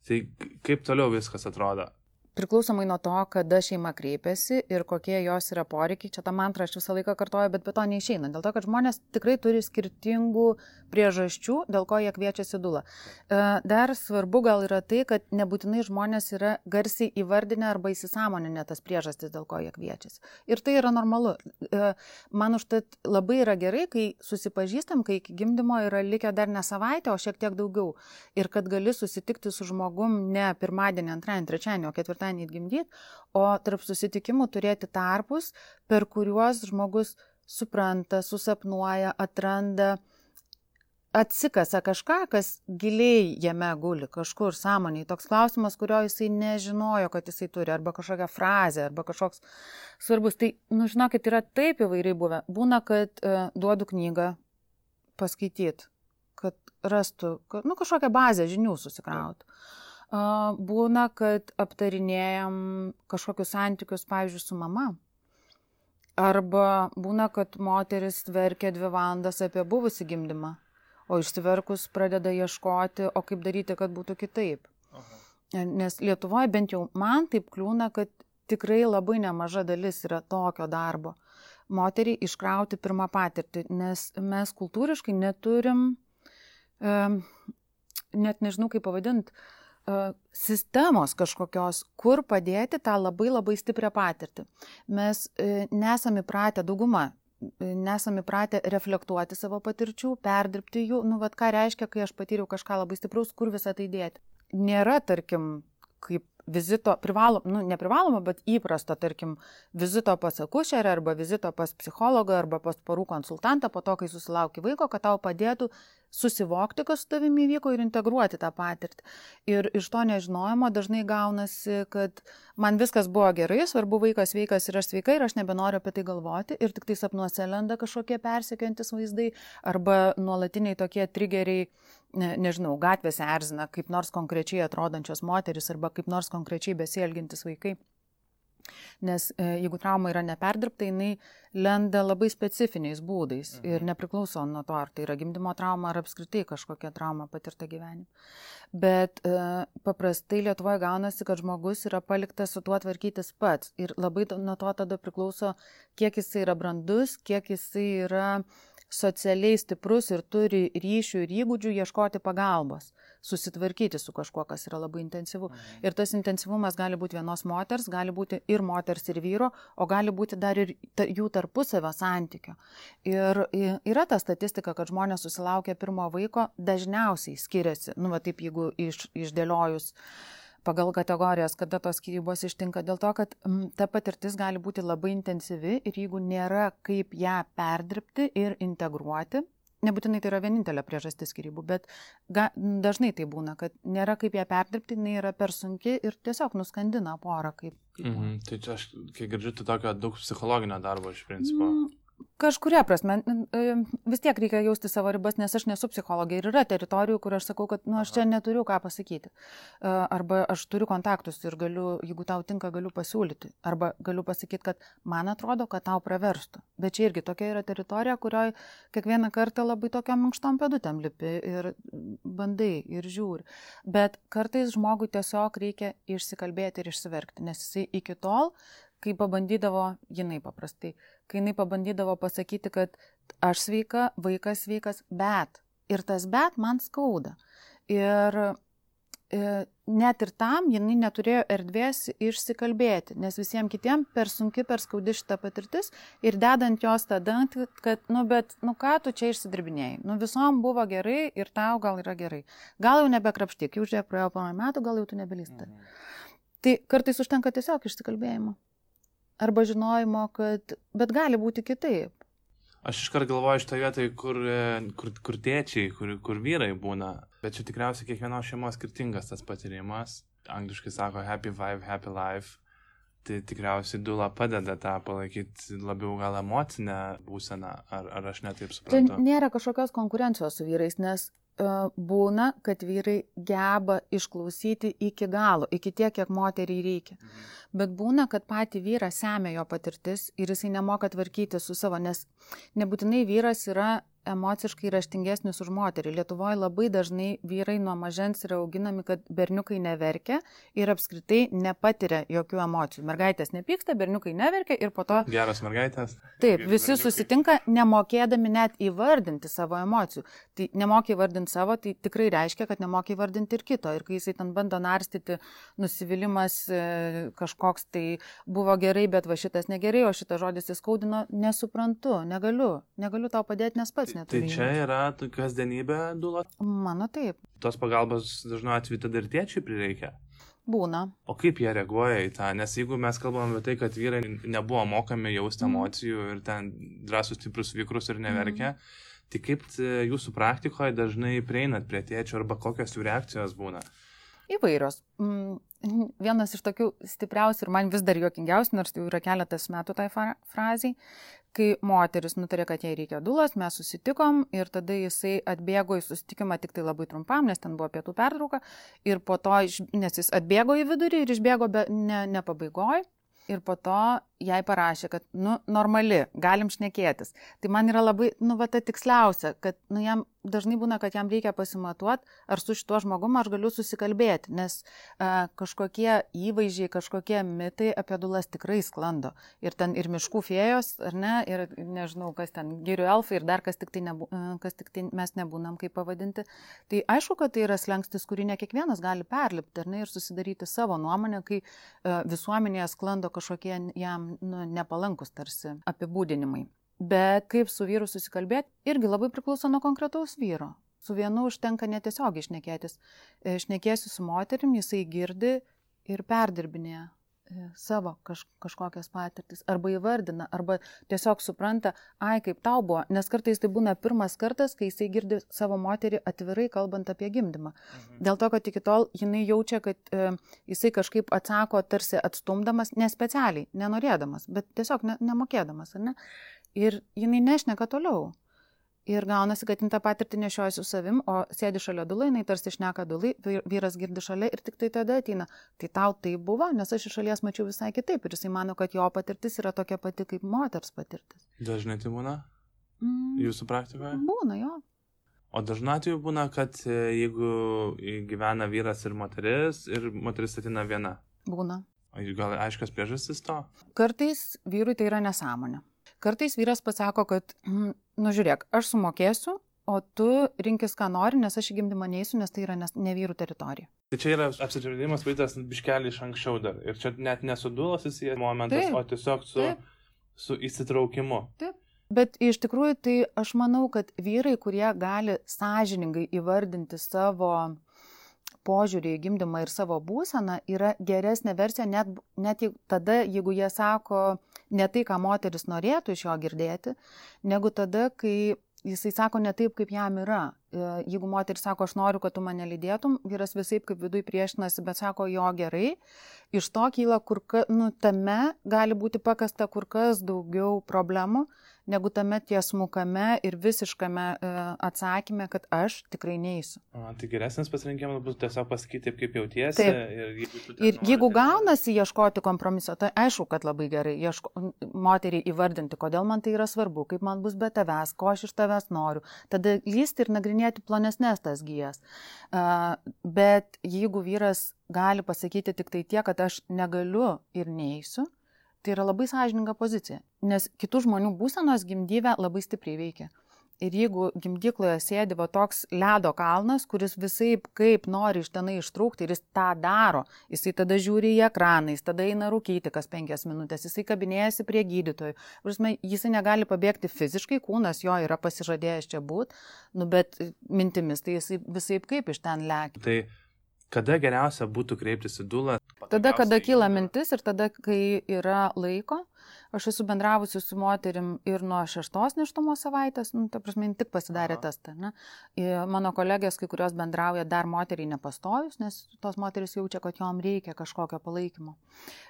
Tai kaip toliau viskas atrodo? Priklausomai nuo to, kada šeima kreipiasi ir kokie jos yra poreikiai, čia tą mantrą aš visą laiką kartoju, bet be to neišeina. Dėl to, kad žmonės tikrai turi skirtingų priežasčių, dėl ko jie kviečiasi dulą. E, dar svarbu gal yra tai, kad nebūtinai žmonės yra garsiai įvardinę arba įsisamoninę tas priežastis, dėl ko jie kviečiasi. Ir tai yra normalu. E, man užtat labai yra gerai, kai susipažįstam, kai iki gimdymo yra likę dar ne savaitę, o šiek tiek daugiau. Ir kad gali susitikti su žmogum ne pirmadienį, antradienį, trečiadienį, o ketvirtadienį ketvirtadienį gimdyti, o tarp susitikimų turėti tarpus, per kuriuos žmogus supranta, susapnuoja, atranda, atsikasa kažką, kas giliai jame guli, kažkur sąmoniai. Toks klausimas, kurio jisai nežinojo, kad jisai turi, arba kažkokią frazę, arba kažkoks svarbus. Tai, nu, žinokit, yra taip įvairiai buvę. Būna, kad uh, duodu knygą paskaityti, kad rastų, kad, nu, kažkokią bazę žinių susikrautų. Būna, kad aptarinėjom kažkokius santykius, pavyzdžiui, su mama. Arba būna, kad moteris verkia dvi valandas apie buvusi gimdymą, o išsiverkus pradeda ieškoti, o kaip daryti, kad būtų kitaip. Aha. Nes Lietuvoje bent jau man taip kliūna, kad tikrai labai nemaža dalis yra tokio darbo. Moteriai iškrauti pirmą patirtį, nes mes kultūriškai neturim, um, net nežinau kaip pavadinti, uh, sistemos kažkokios, kur padėti tą labai labai stiprią patirtį. Mes e, nesame įpratę, dauguma, e, nesame įpratę reflektuoti savo patirčių, perdirbti jų, nu, vad ką reiškia, kai aš patyriau kažką labai stipraus, kur visą tai dėti. Nėra, tarkim, kaip vizito, privalom, nu, neprivaloma, bet įprasto, tarkim, vizito pas akušerę arba vizito pas psichologą arba pas porų konsultantą po to, kai susilauki vaiko, kad tau padėtų susivokti, kas su tavimi įvyko ir integruoti tą patirtį. Ir iš to nežinojimo dažnai gaunasi, kad man viskas buvo gerai, svarbu vaikas sveikas ir aš sveika ir aš nebenoriu apie tai galvoti ir tik tai sapnuose lenda kažkokie persikėjantis vaizdai arba nuolatiniai tokie trigeriai, ne, nežinau, gatvėse erzina kaip nors konkrečiai atrodančios moteris arba kaip nors konkrečiai besielgintis vaikai. Nes e, jeigu trauma yra neperdirbta, jinai lenda labai specifiniais būdais mhm. ir nepriklauso nuo to, ar tai yra gimdymo trauma, ar apskritai kažkokia trauma patirta gyvenime. Bet e, paprastai Lietuvoje gaunasi, kad žmogus yra paliktas su tuo tvarkytis pats ir labai nuo to tada priklauso, kiek jisai yra brandus, kiek jisai yra socialiai stiprus ir turi ryšių ir įgūdžių ieškoti pagalbos susitvarkyti su kažkuo, kas yra labai intensyvu. Mhm. Ir tas intensyvumas gali būti vienos moters, gali būti ir moters, ir vyro, o gali būti dar ir jų tarpusavio santykio. Ir yra ta statistika, kad žmonės susilaukia pirmo vaiko dažniausiai skiriasi, nu, va taip, jeigu iš, išdėliojus pagal kategorijas, kada tos skirybos ištinka, dėl to, kad m, ta patirtis gali būti labai intensyvi ir jeigu nėra kaip ją perdirbti ir integruoti, Nebūtinai tai yra vienintelė priežastis skirybų, bet ga, dažnai tai būna, kad nėra kaip ją perdirbti, jinai yra per sunki ir tiesiog nuskandina porą kaip. kaip mhm, tai čia aš, kai girdžiu, tai tokio daug psichologinio darbo iš principo. Mm, Kažkuria prasme, vis tiek reikia jausti savo ribas, nes aš nesu psichologija ir yra teritorijų, kur aš sakau, kad nu, aš čia neturiu ką pasakyti. Arba aš turiu kontaktus ir galiu, jeigu tau tinka, galiu pasiūlyti. Arba galiu pasakyti, kad man atrodo, kad tau praverstų. Bet čia irgi tokia yra teritorija, kurioje kiekvieną kartą labai tokiam minkštom pedutėm lipi ir bandai ir žiūri. Bet kartais žmogui tiesiog reikia išsikalbėti ir išsiverkti, nes jisai iki tol kai pabandydavo, jinai paprastai, kai jinai pabandydavo pasakyti, kad aš sveika, vaikas sveikas, bet. Ir tas bet man skauda. Ir e, net ir tam jinai neturėjo erdvės išsikalbėti, nes visiems kitiems per sunki, per skaudi šitą patirtis ir dedant jos tada, kad, nu, bet, nu, ką tu čia išsidirbinėjai, nu, visom buvo gerai ir tau gal yra gerai. Gal jau nebekrapštyk, jau žiūrėk, praėjo porą metų, gal jau tu nebelysti. Mhm. Tai kartais užtenka tiesiog išsikalbėjimo arba žinojimo, kad bet gali būti kitaip. Aš iškart galvoju šitoje vietoje, kur, kur, kur tėčiai, kur, kur vyrai būna, bet čia tikriausiai kiekvienos šeimos skirtingas tas patyrimas. Angliškai sako happy vibe, happy life. Tai tikriausiai dula padeda tą palaikyti labiau gal emocinę būseną, ar, ar aš netaip suprantu. Tai nėra kažkokios konkurencijos su vyrais, nes uh, būna, kad vyrai geba išklausyti iki galo, iki tiek, kiek moteriai reikia. Mhm bet būna, kad patį vyrą semia jo patirtis ir jisai nemoka tvarkyti su savo, nes nebūtinai vyras yra emociškai raštingesnis už moterį. Lietuvoje labai dažnai vyrai nuo mažens yra auginami, kad berniukai neverkia ir apskritai nepatiria jokių emocijų. Mergaitės nepyksta, berniukai neverkia ir po to... Geras mergaitės. Taip, visi berniukai. susitinka nemokėdami net įvardinti savo emocijų. Tai nemokai įvardinti savo, tai tikrai reiškia, kad nemokai įvardinti ir kito. Ir kai jisai ten bando narstyti, nusivylimas e, kažkoks tai buvo gerai, bet va šitas negerai, o šitas žodis įskaudino, nesuprantu, negaliu, negaliu tau padėti, nes pats pats neturi. Tai čia yra kasdienybė dula? Mano taip. Tos pagalbos dažnu atveju tada ir tėčiai prireikia. Būna. O kaip jie reaguoja į tą? Nes jeigu mes kalbame apie tai, kad vyrai nebuvo mokami jausti mm. emocijų ir ten drąsus, stiprus, vikrus ir neverkia, mm. tai kaip jūsų praktikoje dažnai prieinat prie tėčio arba kokios jų reakcijos būna? Įvairios. Mm, *laughs* vienas iš tokių stipriausių ir man vis dar juokingiausių, nors jau yra keletas metų tai frazai, kai moteris nutarė, kad jai reikia dulos, mes susitikom ir tada jisai atbėgo į susitikimą tik tai labai trumpam, nes ten buvo pietų pertrauka ir po to, nes jis atbėgo į vidurį ir išbėgo be, ne, ne pabaigoj. Ir po to jai parašė, kad, nu, normali, galim šnekėtis. Tai man yra labai, nu, va, ta tiksliausia, kad, nu, jam dažnai būna, kad jam reikia pasimatuoti, ar su šituo žmogumu aš galiu susikalbėti, nes a, kažkokie įvaizdžiai, kažkokie mitai apie dulas tikrai sklando. Ir ten ir miškų fėjos, ar ne, ir nežinau, kas ten, girių elfai ir dar kas tik tai, nebu, kas tik tai mes nebūnam kaip pavadinti. Tai aišku, kad tai yra slengstis, kurį ne kiekvienas gali perlipti, ar ne, ir susidaryti savo nuomonę, kai a, visuomenėje sklando kažkokie jam nu, nepalankus tarsi apibūdinimai. Bet kaip su vyru susikalbėti, irgi labai priklauso nuo konkretaus vyro. Su vienu užtenka netiesiog išnekėtis. Šnekėsi su moterim, jisai girdi ir perdirbinėja. E, savo kaž, kažkokias patirtis, arba įvardina, arba tiesiog supranta, ai, kaip tau buvo, nes kartais tai būna pirmas kartas, kai jisai girdi savo moterį atvirai kalbant apie gimdymą. Mhm. Dėl to, kad iki tol jinai jaučia, kad e, jisai kažkaip atsako tarsi atstumdamas, nespecialiai, nenorėdamas, bet tiesiog ne, nemokėdamas, ar ne? Ir jinai nešneka toliau. Ir gaunasi, kad jin tą patirtį nešioja su savim, o sėdi šalia dulai, jinai tarsi šneka dulai, vyras girdi šalia ir tik tai tada ateina. Tai tau tai buvo, nes aš iš šalies mačiau visai kitaip ir jisai mano, kad jo patirtis yra tokia pati kaip moters patirtis. Dažnai tai būna? Mm. Jūsų praktikoje? Būna, jo. O dažnai atveju būna, kad e, jeigu gyvena vyras ir moteris ir moteris ateina viena. Būna. O gal aiškios priežastis to? Kartais vyrui tai yra nesąmonė. Kartais vyras pasako, kad, mm, nu žiūrėk, aš sumokėsiu, o tu rinkis, ką nori, nes aš į gimdymą neįsiu, nes tai yra nes, ne vyrų teritorija. Tai čia yra apsidraudimas vaizdas biškelį iš anksčiau dar. Ir čia net nesudulas įsijęs momentas, Taip. o tiesiog su, Taip. su įsitraukimu. Taip. Bet iš tikrųjų tai aš manau, kad vyrai, kurie gali sąžiningai įvardinti savo požiūrį į gimdymą ir savo būseną, yra geresnė versija net, net tada, jeigu jie sako, ne tai, ką moteris norėtų iš jo girdėti, negu tada, kai jisai sako ne taip, kaip jam yra. E, jeigu moteris sako, aš noriu, kad tu mane lydėtum, vyras visai kaip viduje priešinasi, bet sako, jo gerai, iš to kyla kur kas, nu, tame gali būti pakasta kur kas daugiau problemų, negu tame tiesmukame ir visiškame uh, atsakyme, kad aš tikrai neįsiu. Tai geresnis pasirinkimas bus tiesiog pasakyti taip, kaip jautiesi. Taip. Ir jeigu, ir nori, jeigu gaunasi ieškoti kompromiso, tai aišku, kad labai gerai ieško, moteriai įvardinti, kodėl man tai yra svarbu, kaip man bus be tavęs, ko aš iš tavęs noriu. Tada lysti ir nagrinėti plonesnės tas gyjas. Uh, bet jeigu vyras gali pasakyti tik tai tiek, kad aš negaliu ir neįsiu, Tai yra labai sąžininga pozicija, nes kitų žmonių būsenos gimdyvę labai stipriai veikia. Ir jeigu gimdykloje sėdi va toks ledo kalnas, kuris visai kaip nori iš tenai ištrūkti ir jis tą daro, jisai tada žiūri į ekraną, jis tada eina rūkyti kas penkias minutės, jisai kabinėjasi prie gydytojų. Prasme, jisai negali pabėgti fiziškai, kūnas jo yra pasižadėjęs čia būti, nu, bet mintimis tai jisai visai kaip iš ten lėkia. Tai Kada geriausia būtų kreiptis į dulą? Tada, kada kyla mintis ir tada, kai yra laiko. Aš esu bendravusi su moterim ir nuo šeštos neštumo savaitės, nu, ta prasme, tik pasidarė Aha. testą. Ne? Mano kolegės, kai kurios bendrauja dar moteriai nepastojus, nes tos moteris jaučia, kad jom reikia kažkokio palaikymo.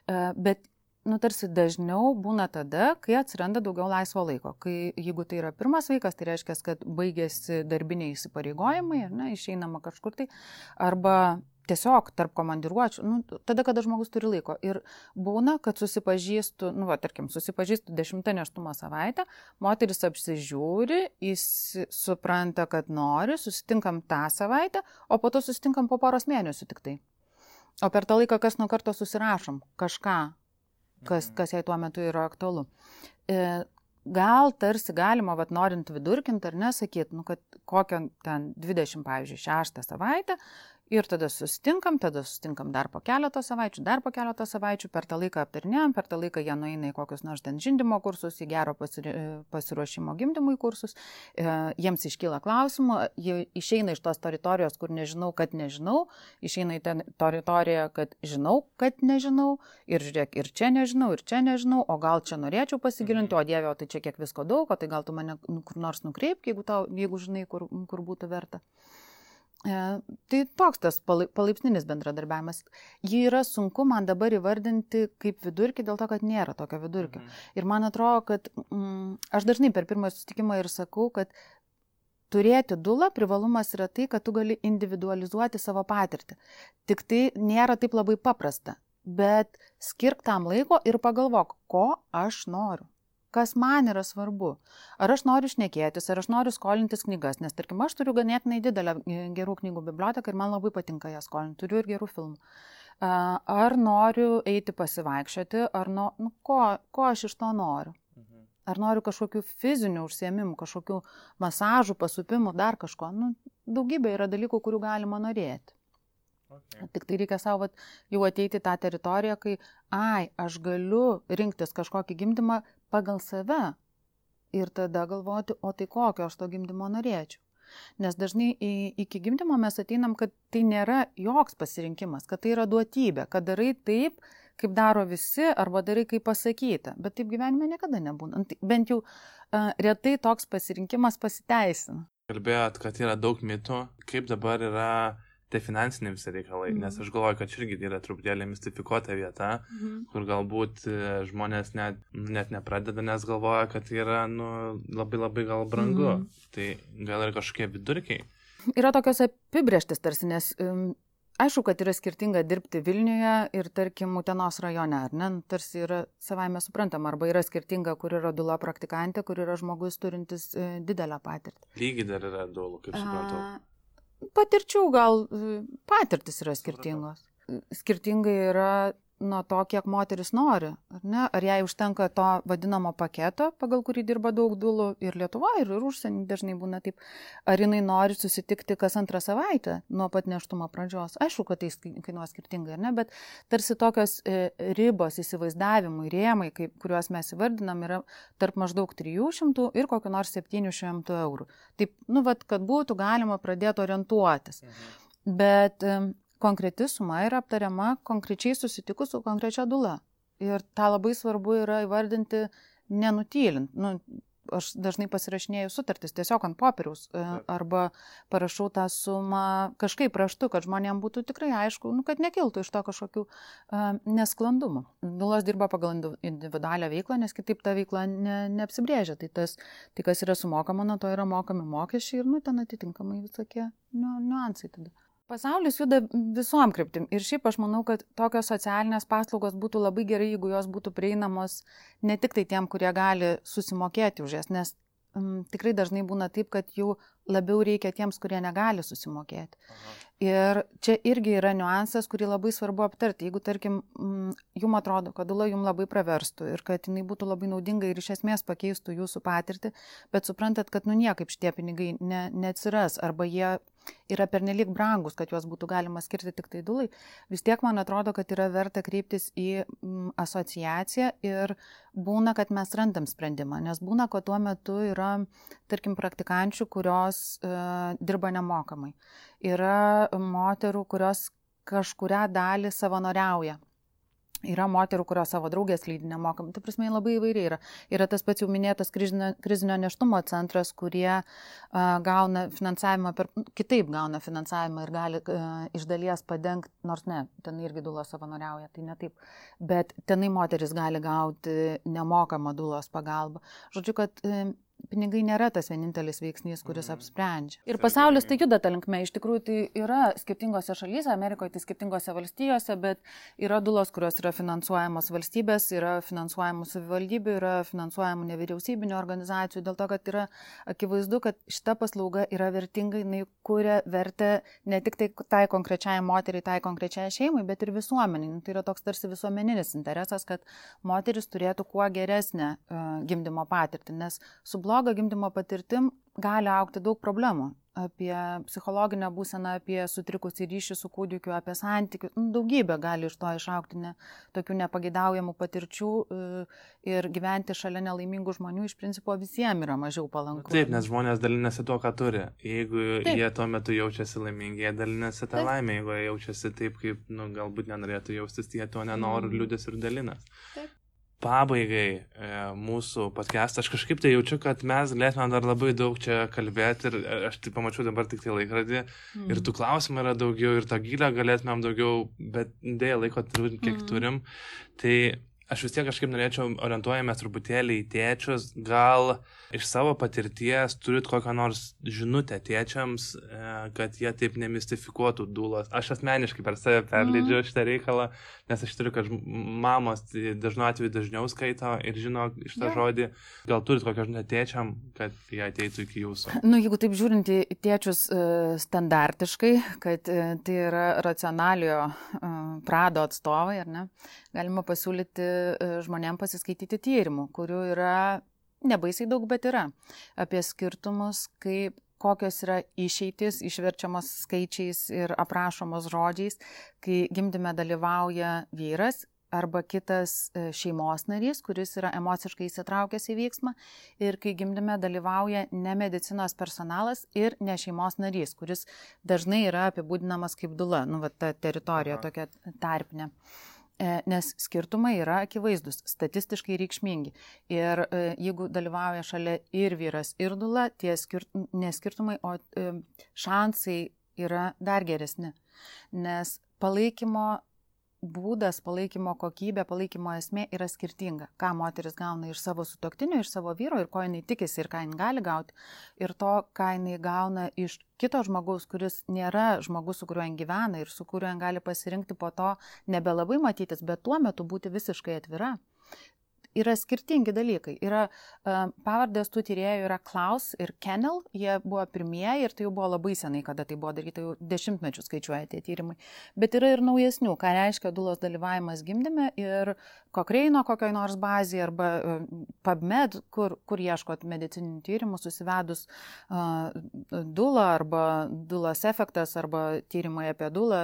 E, bet nu, tarsi dažniau būna tada, kai atsiranda daugiau laisvo laiko. Kai, jeigu tai yra pirmas vaikas, tai reiškia, kad baigėsi darbiniai įsipareigojimai, ar ne, išeinama kažkur tai, arba tiesiog tarp komandiruočių, nu, tada, kada žmogus turi laiko. Ir būna, kad susipažįstu, nu, va, tarkim, susipažįstu dešimtą neštumo savaitę, moteris apsižiūri, jis supranta, kad nori, susitinkam tą savaitę, o po to susitinkam po poros mėnesių tik tai. O per tą laiką kas nuo karto susirašom kažką, kas, mhm. kas jai tuo metu yra aktualu. E, gal tarsi galima, vat, norint vidurkinti ar nesakyti, nu, kad kokią ten 20, pavyzdžiui, 6 savaitę Ir tada susitinkam, tada susitinkam dar po keletą savaičių, dar po keletą savaičių, per tą laiką aptarnėjom, per tą laiką jie nueina į kokius nors ten žindimo kursus, į gero pasiruošimo gimdymui kursus, e, jiems iškyla klausimų, jie išeina iš tos teritorijos, kur nežinau, kad nežinau, išeina į ten teritoriją, kad žinau, kad nežinau, ir žiūrėk, ir čia nežinau, ir čia nežinau, o gal čia norėčiau pasigilinti, o dievė, o tai čia kiek visko daug, o tai gal tu mane kur nors nukreipk, jeigu, tau, jeigu žinai, kur, kur būtų verta. E, tai toks tas palaipsninis bendradarbiavimas. Jį yra sunku man dabar įvardinti kaip vidurkį dėl to, kad nėra tokio vidurkio. Mhm. Ir man atrodo, kad mm, aš dažnai per pirmąjį susitikimą ir sakau, kad turėti dulą privalumas yra tai, kad tu gali individualizuoti savo patirtį. Tik tai nėra taip labai paprasta. Bet skirk tam laiko ir pagalvok, ko aš noriu kas man yra svarbu. Ar aš noriu šnekėtis, ar aš noriu skolintis knygas, nes tarkim, aš turiu ganėtinai didelę e, gerų knygų biblioteką ir man labai patinka jas skolinti, turiu ir gerų filmų. Ar noriu eiti pasivaikščioti, ar nu, nu, ko, ko aš iš to noriu. Mhm. Ar noriu kažkokių fizinių užsiemimų, kažkokių masažų, pasupimų, dar kažko. Nu, daugybė yra dalykų, kurių galima norėti. Okay. Tik tai reikia savo jau ateiti tą teritoriją, kai, ai, aš galiu rinktis kažkokį gimdymą pagal save ir tada galvoti, o tai kokio aš to gimdymo norėčiau. Nes dažnai iki gimdymo mes ateinam, kad tai nėra joks pasirinkimas, kad tai yra duotybė, kad darai taip, kaip daro visi, arba darai kaip pasakyta, bet taip gyvenime niekada nebūna. Nu, tai bent jau retai toks pasirinkimas pasiteisina. Kalbėjot, kad yra daug mitų, kaip dabar yra tie finansiniai visi reikalai, mm. nes aš galvoju, kad irgi yra truputėlį mistifikuota vieta, mm. kur galbūt e, žmonės net, net nepradeda, nes galvoja, kad yra nu, labai labai gal brangu. Mm. Tai gal yra kažkokie vidurkiai. Yra tokios apibrieštis tarsi, nes um, aišku, kad yra skirtinga dirbti Vilniuje ir, tarkim, Utenos rajone, ar ne? Tarsi yra savaime suprantama, arba yra skirtinga, kur yra dula praktikantė, kur yra žmogus turintis e, didelę patirtį. Lygiai dar yra dulų, kaip supratau. A patirčių gal patirtis yra skirtingos. Skirtingai yra nuo to, kiek moteris nori. Ar, ne? ar jai užtenka to vadinamo paketo, pagal kurį dirba daug dulų ir Lietuva, ir, ir užsienį dažnai būna taip. Ar jinai nori susitikti kas antrą savaitę nuo pat neštumo pradžios. Aišku, kad tai kainuos skirtingai, ne? bet tarsi tokios e, ribos įsivaizdavimui, rėmai, kaip, kuriuos mes įvardinam, yra tarp maždaug 300 ir kokio nors 700 eurų. Taip, nu, vat, kad būtų galima pradėti orientuotis. Mhm. Bet konkreti suma yra aptariama konkrečiai susitikus su konkrečia dula. Ir tą labai svarbu yra įvardinti nenutylint. Nu, aš dažnai pasirašinėjau sutartis tiesiog ant popieriaus e, arba parašau tą sumą kažkaip raštu, kad žmonėm būtų tikrai aišku, nu, kad nekiltų iš to kažkokių uh, nesklandumų. Nulas dirba pagal individualią veiklą, nes kitaip ta veikla ne, neapsibrėžia. Tai tas, tai kas yra sumokama, nuo to yra mokami mokesčiai ir, nu, ten atitinkamai visokie nu, niuansai tada. Pasaulis juda visom kryptim. Ir šiaip aš manau, kad tokios socialinės paslaugos būtų labai gerai, jeigu jos būtų prieinamos ne tik tai tiem, kurie gali susimokėti už jas, nes um, tikrai dažnai būna taip, kad jų labiau reikia tiems, kurie negali susimokėti. Aha. Ir čia irgi yra niuansas, kurį labai svarbu aptarti. Jeigu, tarkim, jums atrodo, kad dula jums labai praverstų ir kad jinai būtų labai naudinga ir iš esmės pakeistų jūsų patirtį, bet suprantat, kad nu niekaip šitie pinigai ne, neatsiras arba jie yra pernelyg brangus, kad juos būtų galima skirti tik tai dulai, vis tiek man atrodo, kad yra verta kreiptis į mm, asociaciją ir būna, kad mes randam sprendimą, nes būna, kad tuo metu yra, tarkim, praktikančių, kurios uh, dirba nemokamai. Yra moterų, kurios kažkuria dalį savanoriauja Yra moterų, kurios savo draugės lydi nemokam. Tai prasme, labai įvairiai yra. Yra tas pats jau minėtas krizinio, krizinio neštumo centras, kurie uh, gauna finansavimą, per, kitaip gauna finansavimą ir gali uh, iš dalies padengti, nors ne, ten irgi dulos savanoriauja, tai ne taip. Bet tenai moteris gali gauti nemokamą dulos pagalbą. Žodžiu, kad uh, pinigai nėra tas vienintelis veiksnys, kuris mhm. apsprendžia. Ir pasaulis tai juda tą linkme. Iš tikrųjų, tai yra skirtingose šalyse, Amerikoje tai skirtingose valstijose, bet yra dulos, kurios yra finansuojamos valstybės, yra finansuojamų savivaldybių, yra finansuojamų nevyriausybinio organizacijų, dėl to, kad yra akivaizdu, kad šita paslauga yra vertinga, jinai kuria vertę ne tik tai tai konkrečiai moteriai, tai konkrečiai šeimai, bet ir visuomeniai. Nu, tai yra toks tarsi visuomeninis interesas, kad moteris turėtų kuo geresnę uh, gimdymo patirtį, nes su blogo gimdymo patirtim gali aukti daug problemų apie psichologinę būseną, apie sutrikusį ryšį su kūdikiu, apie santykius. Nu, daugybė gali iš to išaukti ne, tokių nepageidaujamų patirčių e, ir gyventi šalia nelaimingų žmonių iš principo visiems yra mažiau palanku. Taip, nes žmonės dalinasi tuo, ką turi. Jeigu taip. jie tuo metu jaučiasi laimingi, jie dalinasi tą laimę. Jeigu jie jaučiasi taip, kaip nu, galbūt nenorėtų jaustis, jie to nenori, mm. liūdės ir dalinas. Taip pabaigai e, mūsų podcast'ą, aš kažkaip tai jaučiu, kad mes galėtume dar labai daug čia kalbėti ir e, aš tai pamačiau dabar tik tai laikrodį mm. ir tų klausimų yra daugiau ir tą gilę galėtumėm daugiau, bet dėja laiko turim, kiek mm. turim. Tai aš vis tiek kažkaip norėčiau orientuojamės truputėlį į tėčius, gal iš savo patirties turit kokią nors žinutę tėčiams, e, kad jie taip nemistifikuotų dūlos. Aš asmeniškai per save perlydžiu mm. šitą reikalą, nes aš turiu, kad mamos dažnu atveju dažniau skaito ir žino šitą yeah. žodį. Gal turit kokią žinutę tėčiam, kad jie ateitų iki jūsų? Nu, jeigu taip žiūrint į tėčius e, standartiškai, kad e, tai yra racionalio prado atstovai, ar ne, galima pasiūlyti E, žmonėm pasiskaityti tyrimų, kurių yra nebaisiai daug, bet yra apie skirtumus, kaip kokios yra išeitis išverčiamos skaičiais ir aprašomos žodžiais, kai gimdyme dalyvauja vyras arba kitas e, šeimos narys, kuris yra emociškai įsitraukęs į veiksmą. Ir kai gimdyme dalyvauja ne medicinos personalas ir ne šeimos narys, kuris dažnai yra apibūdinamas kaip dula, nu, va, ta teritorija tokia tarpinė. E, nes skirtumai yra akivaizdus, statistiškai reikšmingi. Ir e, jeigu dalyvauja šalia ir vyras, ir dula, tie skir... neskirtumai, o e, šansai yra dar geresni. Nes palaikymo būdas, palaikymo kokybė, palaikymo esmė yra skirtinga. Ką moteris gauna iš savo sutoktinio, iš savo vyro ir ko jinai tikisi ir ką jinai gali gauti. Ir to, ką jinai gauna iš kito žmogaus, kuris nėra žmogus, su kuriuo jin gyvena ir su kuriuo jin gali pasirinkti po to nebelabai matytis, bet tuo metu būti visiškai atvira yra skirtingi dalykai. Yra pavardės tų tyriejų yra Klaus ir Kennel, jie buvo pirmieji ir tai jau buvo labai senai, kada tai buvo daryta, jau dešimtmečių skaičiuoja tie tyrimai. Bet yra ir naujesnių, ką reiškia dulos dalyvavimas gimdyme ir Kokreino kokioj nors bazėje arba PubMed, kur, kur ieškot medicininių tyrimų, susivedus uh, dulą arba dulas efektas arba tyrimai apie dulą,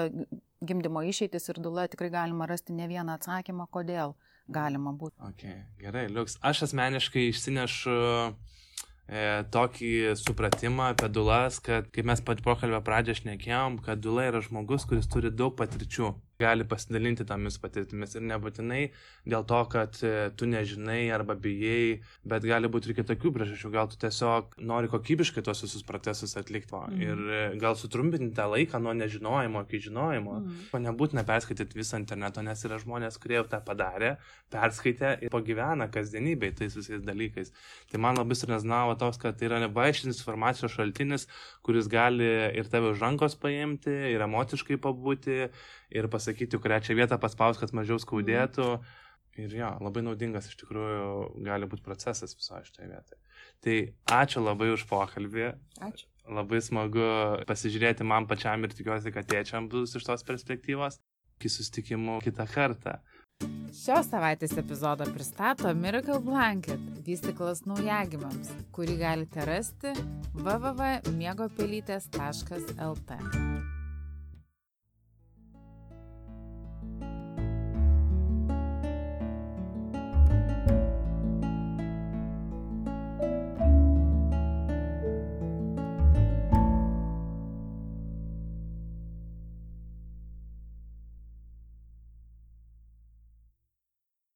gimdymo išeitis ir dula tikrai galima rasti ne vieną atsakymą, kodėl galima būtų. Okay, gerai, liuks. Aš asmeniškai išsinešu e, tokį supratimą apie dulas, kad kaip mes pat pokalbio pradžią šnekėjom, kad dula yra žmogus, kuris turi daug patirčių gali pasidalinti tomis patirtimis ir nebūtinai dėl to, kad e, tu nežinai arba bijai, bet gali būti ir kitokių priežasčių, gal tu tiesiog nori kokybiškai tuos visus procesus atlikti mm. ir e, gal sutrumpinti tą laiką nuo nežinojimo iki žinojimo, mm. o nebūtina perskaityti visą interneto, nes yra žmonės, kurie jau tą padarė, perskaitė ir pagyvena kasdienybei tais visais dalykais. Tai man labai surezonavo toks, kad tai yra nebaišinis informacijos šaltinis, kuris gali ir tave už rankos paimti, ir emociškai pabūti, ir pasakyti, kurią čia vietą paspaus, kad mažiau skaudėtų. Ir jo, labai naudingas iš tikrųjų gali būti procesas visoje šitoje vietoje. Tai ačiū labai už pokalbį. Ačiū. Labai smagu pasižiūrėti man pačiam ir tikiuosi, kad tėčiam bus iš tos perspektyvos. Iki susitikimų kitą kartą. Šios savaitės epizodą pristato Miracle Blanket, vystiklas naujagimams, kurį galite rasti www.miegopelytės.lt.